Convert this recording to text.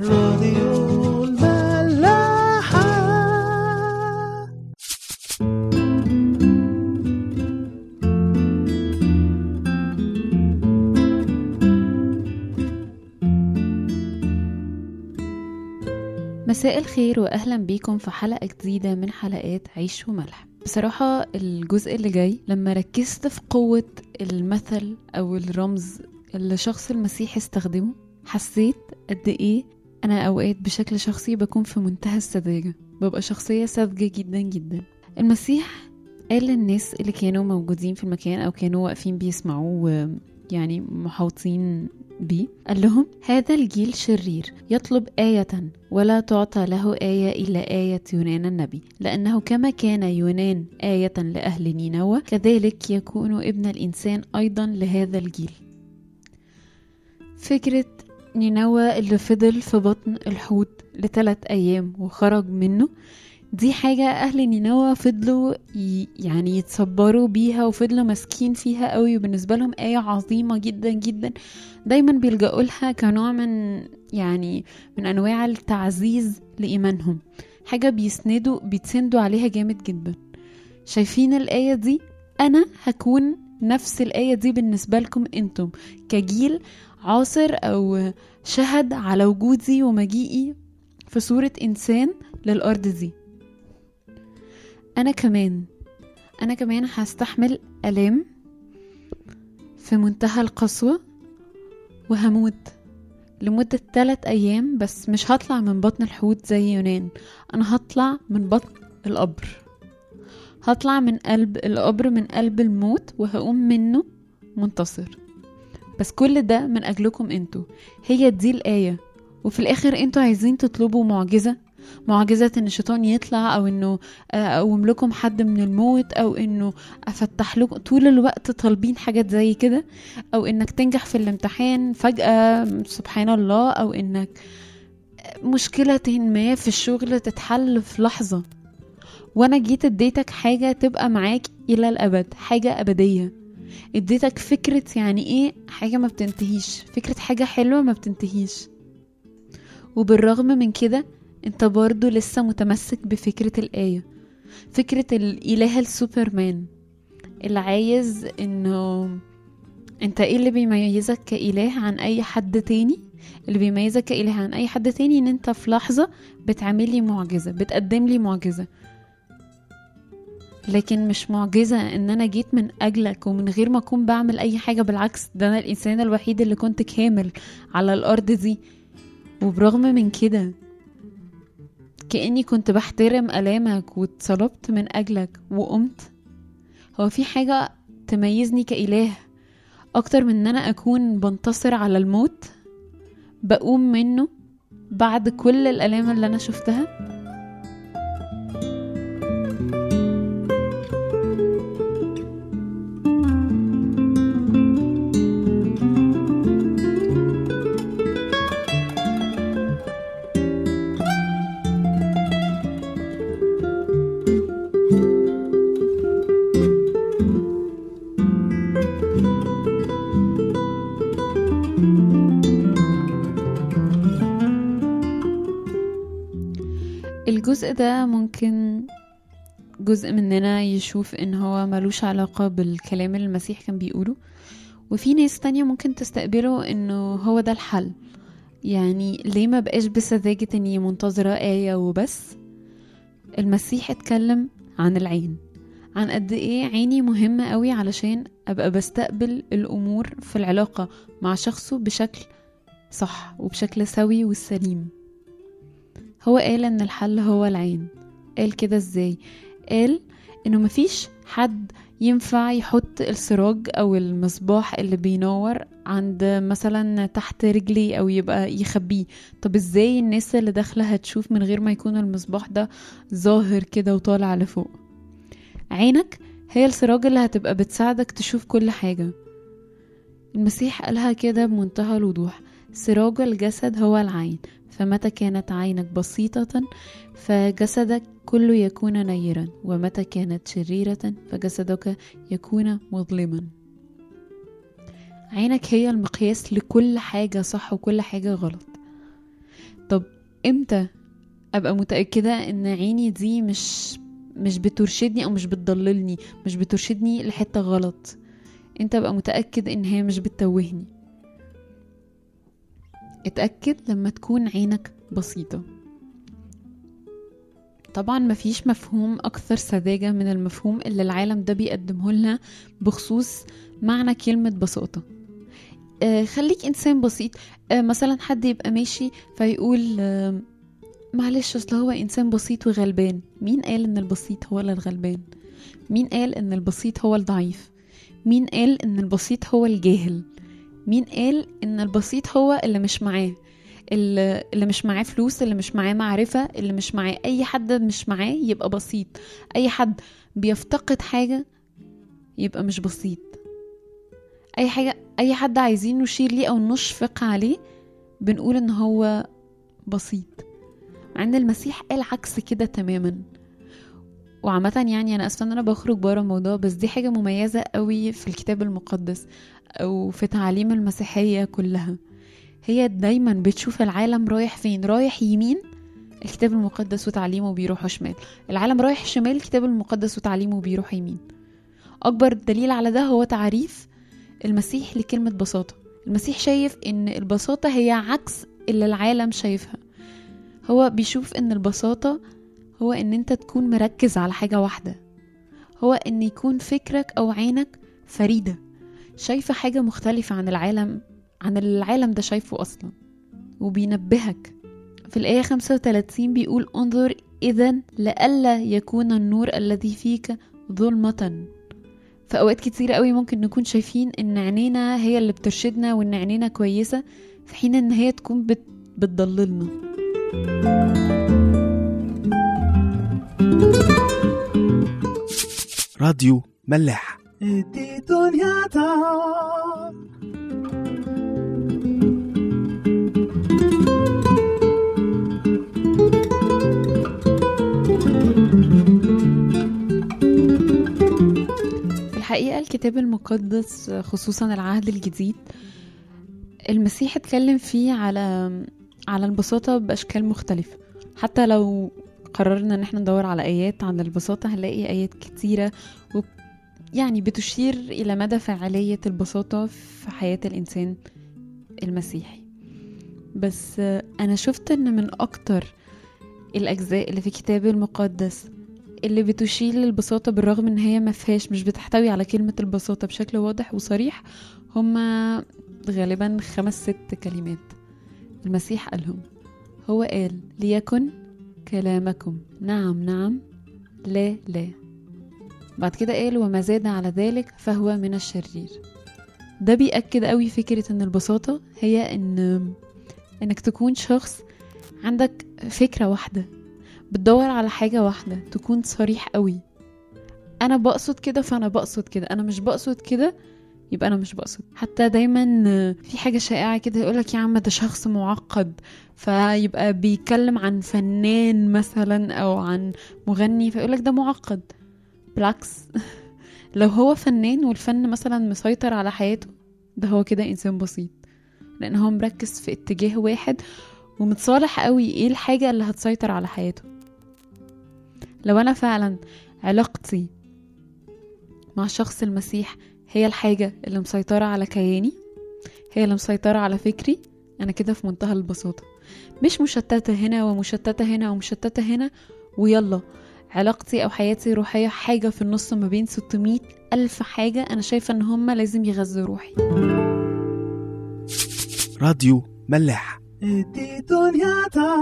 راديو الملاحة. مساء الخير واهلا بيكم في حلقة جديدة من حلقات عيش وملح. بصراحة الجزء اللي جاي لما ركزت في قوة المثل أو الرمز اللي شخص المسيح استخدمه حسيت قد إيه أنا أوقات بشكل شخصي بكون في منتهى السذاجة. ببقى شخصية ساذجة جدا جدا. المسيح قال للناس اللي كانوا موجودين في المكان أو كانوا واقفين بيسمعوه يعني محاوطين بيه قال لهم هذا الجيل شرير. يطلب آية ولا تعطى له آية إلا آية يونان النبي. لأنه كما كان يونان آية لأهل نينوى كذلك يكون ابن الإنسان أيضا لهذا الجيل. فكرة نينوى اللي فضل في بطن الحوت لثلاث أيام وخرج منه. دي حاجة أهل نينوى فضلوا يعني يتصبروا بيها وفضلوا ماسكين فيها قوي وبالنسبة لهم آية عظيمة جدا جدا. دايما بيلجأوا لها كنوع من يعني من أنواع التعزيز لإيمانهم. حاجة بيسندوا بيتسندوا عليها جامد جدا. شايفين الآية دي؟ أنا هكون نفس الآية دي بالنسبة لكم أنتم. كجيل عاصر أو شهد على وجودي ومجيئي في صورة إنسان للأرض دي. أنا كمان أنا كمان هستحمل ألام في منتهى القسوة وهموت لمدة ثلاث أيام بس مش هطلع من بطن الحوت زي يونان أنا هطلع من بطن القبر. هطلع من قلب القبر من قلب الموت وهقوم منه منتصر. بس كل ده من أجلكم أنتوا. هي دي الآية. وفي الآخر أنتوا عايزين تطلبوا معجزة؟ معجزة إن الشيطان يطلع أو إنه أقوم لكم حد من الموت أو إنه أفتح لكم طول الوقت طالبين حاجات زي كده؟ أو إنك تنجح في الامتحان فجأة سبحان الله أو إنك مشكلة ما في الشغل تتحل في لحظة. وأنا جيت اديتك حاجة تبقى معاك إلى الأبد حاجة أبدية. اديتك فكرة يعني إيه حاجة ما بتنتهيش فكرة حاجة حلوة ما بتنتهيش. وبالرغم من كده انت برضو لسه متمسك بفكرة الآية فكرة الإله السوبرمان. اللي عايز إنه انت إيه اللي بيميزك كإله عن أي حد تاني؟ اللي بيميزك كإله عن أي حد تاني إن انت في لحظة بتعمل لي معجزة بتقدم لي معجزة. لكن مش معجزة إن أنا جيت من أجلك ومن غير ما أكون بعمل أي حاجة بالعكس ده أنا الإنسان الوحيد اللي كنت كامل على الأرض دي. وبرغم من كده كأني كنت بحترم ألامك واتصلبت من أجلك وقمت. هو في حاجة تميزني كإله أكتر من إن أنا أكون بنتصر على الموت بقوم منه بعد كل الألام اللي أنا شفتها؟ الجزء ده ممكن جزء مننا يشوف إن هو ملوش علاقة بالكلام اللي المسيح كان بيقوله. وفي ناس تانية ممكن تستقبله إنه هو ده الحل. يعني ليه ما بقاش بسذاجة اني منتظرة آية وبس؟ المسيح اتكلم عن العين. عن قد إيه عيني مهمة قوي علشان أبقى بستقبل الأمور في العلاقة مع شخصه بشكل صح وبشكل سوي والسليم هو قال إن الحل هو العين. قال كده إزاي؟ قال إنه مفيش حد ينفع يحط السراج أو المصباح اللي بينور عند مثلا تحت رجلي أو يبقى يخبيه. طب إزاي الناس اللي داخلة هتشوف من غير ما يكون المصباح ده ظاهر كده وطالع لفوق؟ عينك هي السراج اللي هتبقى بتساعدك تشوف كل حاجة. المسيح قالها كده بمنتهى الوضوح. سراج الجسد هو العين فمتى كانت عينك بسيطة فجسدك كله يكون نيرا ومتى كانت شريرة فجسدك يكون مظلما. عينك هي المقياس لكل حاجة صح وكل حاجة غلط. طب إمتى أبقى متأكدة إن عيني دي مش مش بترشدني أو مش بتضللني مش بترشدني لحتة غلط؟ انت أبقى متأكد إن هي مش بتتوهني؟ اتأكد لما تكون عينك بسيطة. طبعا مفيش مفهوم أكثر سذاجة من المفهوم اللي العالم ده بيقدمه لنا بخصوص معنى كلمة بساطة. آه خليك إنسان بسيط. آه مثلا حد يبقى ماشي فيقول آه معلش أصل هو إنسان بسيط وغلبان. مين قال إن البسيط هو اللي الغلبان؟ مين قال إن البسيط هو الضعيف؟ مين قال إن البسيط هو الجاهل؟ مين قال إن البسيط هو اللي مش معاه؟ اللي مش معاه فلوس اللي مش معاه معرفة اللي مش معاه أي حد مش معاه يبقى بسيط. أي حد بيفتقد حاجة يبقى مش بسيط. أي حاجة أي حد عايزين نشير ليه أو نشفق عليه بنقول إن هو بسيط. مع إن المسيح قال عكس كده تماما. وعامة يعني أنا أسفة إن أنا بخرج بره الموضوع بس دي حاجة مميزة قوي في الكتاب المقدس أو في تعاليم المسيحية كلها. هي دايما بتشوف العالم رايح فين؟ رايح يمين الكتاب المقدس وتعليمه بيروحوا شمال. العالم رايح شمال الكتاب المقدس وتعليمه بيروح يمين. أكبر دليل على ده هو تعريف المسيح لكلمة بساطة. المسيح شايف إن البساطة هي عكس اللي العالم شايفها. هو بيشوف إن البساطة هو إن أنت تكون مركز على حاجة واحدة. هو إن يكون فكرك أو عينك فريدة. شايفة حاجة مختلفة عن العالم عن العالم ده شايفه أصلا. وبينبهك. في الآية 35 بيقول انظر إذا لئلا يكون النور الذي فيك ظلمة. في أوقات كتيرة قوي ممكن نكون شايفين إن عينينا هي اللي بترشدنا وإن عينينا كويسة في حين إن هي تكون بت... بتضللنا. راديو ملاح دي دنيا الحقيقة الكتاب المقدس خصوصا العهد الجديد المسيح اتكلم فيه على على البساطة بأشكال مختلفة. حتى لو قررنا ان إحنا ندور على ايات عن البساطة هنلاقي ايات كتيرة و يعني بتشير إلى مدى فعالية البساطة في حياة الانسان المسيحي. بس أنا شفت ان من أكتر الاجزاء اللي في الكتاب المقدس اللي بتشير للبساطة بالرغم ان هي ما فيهاش مش بتحتوي على كلمة البساطة بشكل واضح وصريح هما غالبا خمس ست كلمات. المسيح قالهم هو قال ليكن كلامكم. نعم نعم. لا لا. بعد كده قال وما زاد على ذلك فهو من الشرير. ده بيأكد قوي فكرة إن البساطة هي إن إنك تكون شخص عندك فكرة واحدة بتدور على حاجة واحدة تكون صريح قوي. أنا بقصد كده فأنا بقصد كده. أنا مش بقصد كده يبقى أنا مش بقصد. حتى دايما في حاجة شائعة كده يقولك يا عم ده شخص معقد فيبقى بيتكلم عن فنان مثلا أو عن مغني فيقولك ده معقد. بالعكس لو هو فنان والفن مثلا مسيطر على حياته ده هو كده إنسان بسيط. لأن هو مركز في اتجاه واحد ومتصالح قوي إيه الحاجة اللي هتسيطر على حياته. لو أنا فعلا علاقتي مع شخص المسيح هي الحاجة اللي مسيطرة على كياني هي اللي مسيطرة على فكري. أنا كده في منتهى البساطة. مش مشتتة هنا ومشتتة هنا ومشتتة هنا ويلا علاقتي أو حياتي الروحية حاجة في النص ما بين 600 ألف حاجة أنا شايفة إن هما لازم يغذوا روحي. راديو ملاح. دي دنيا تا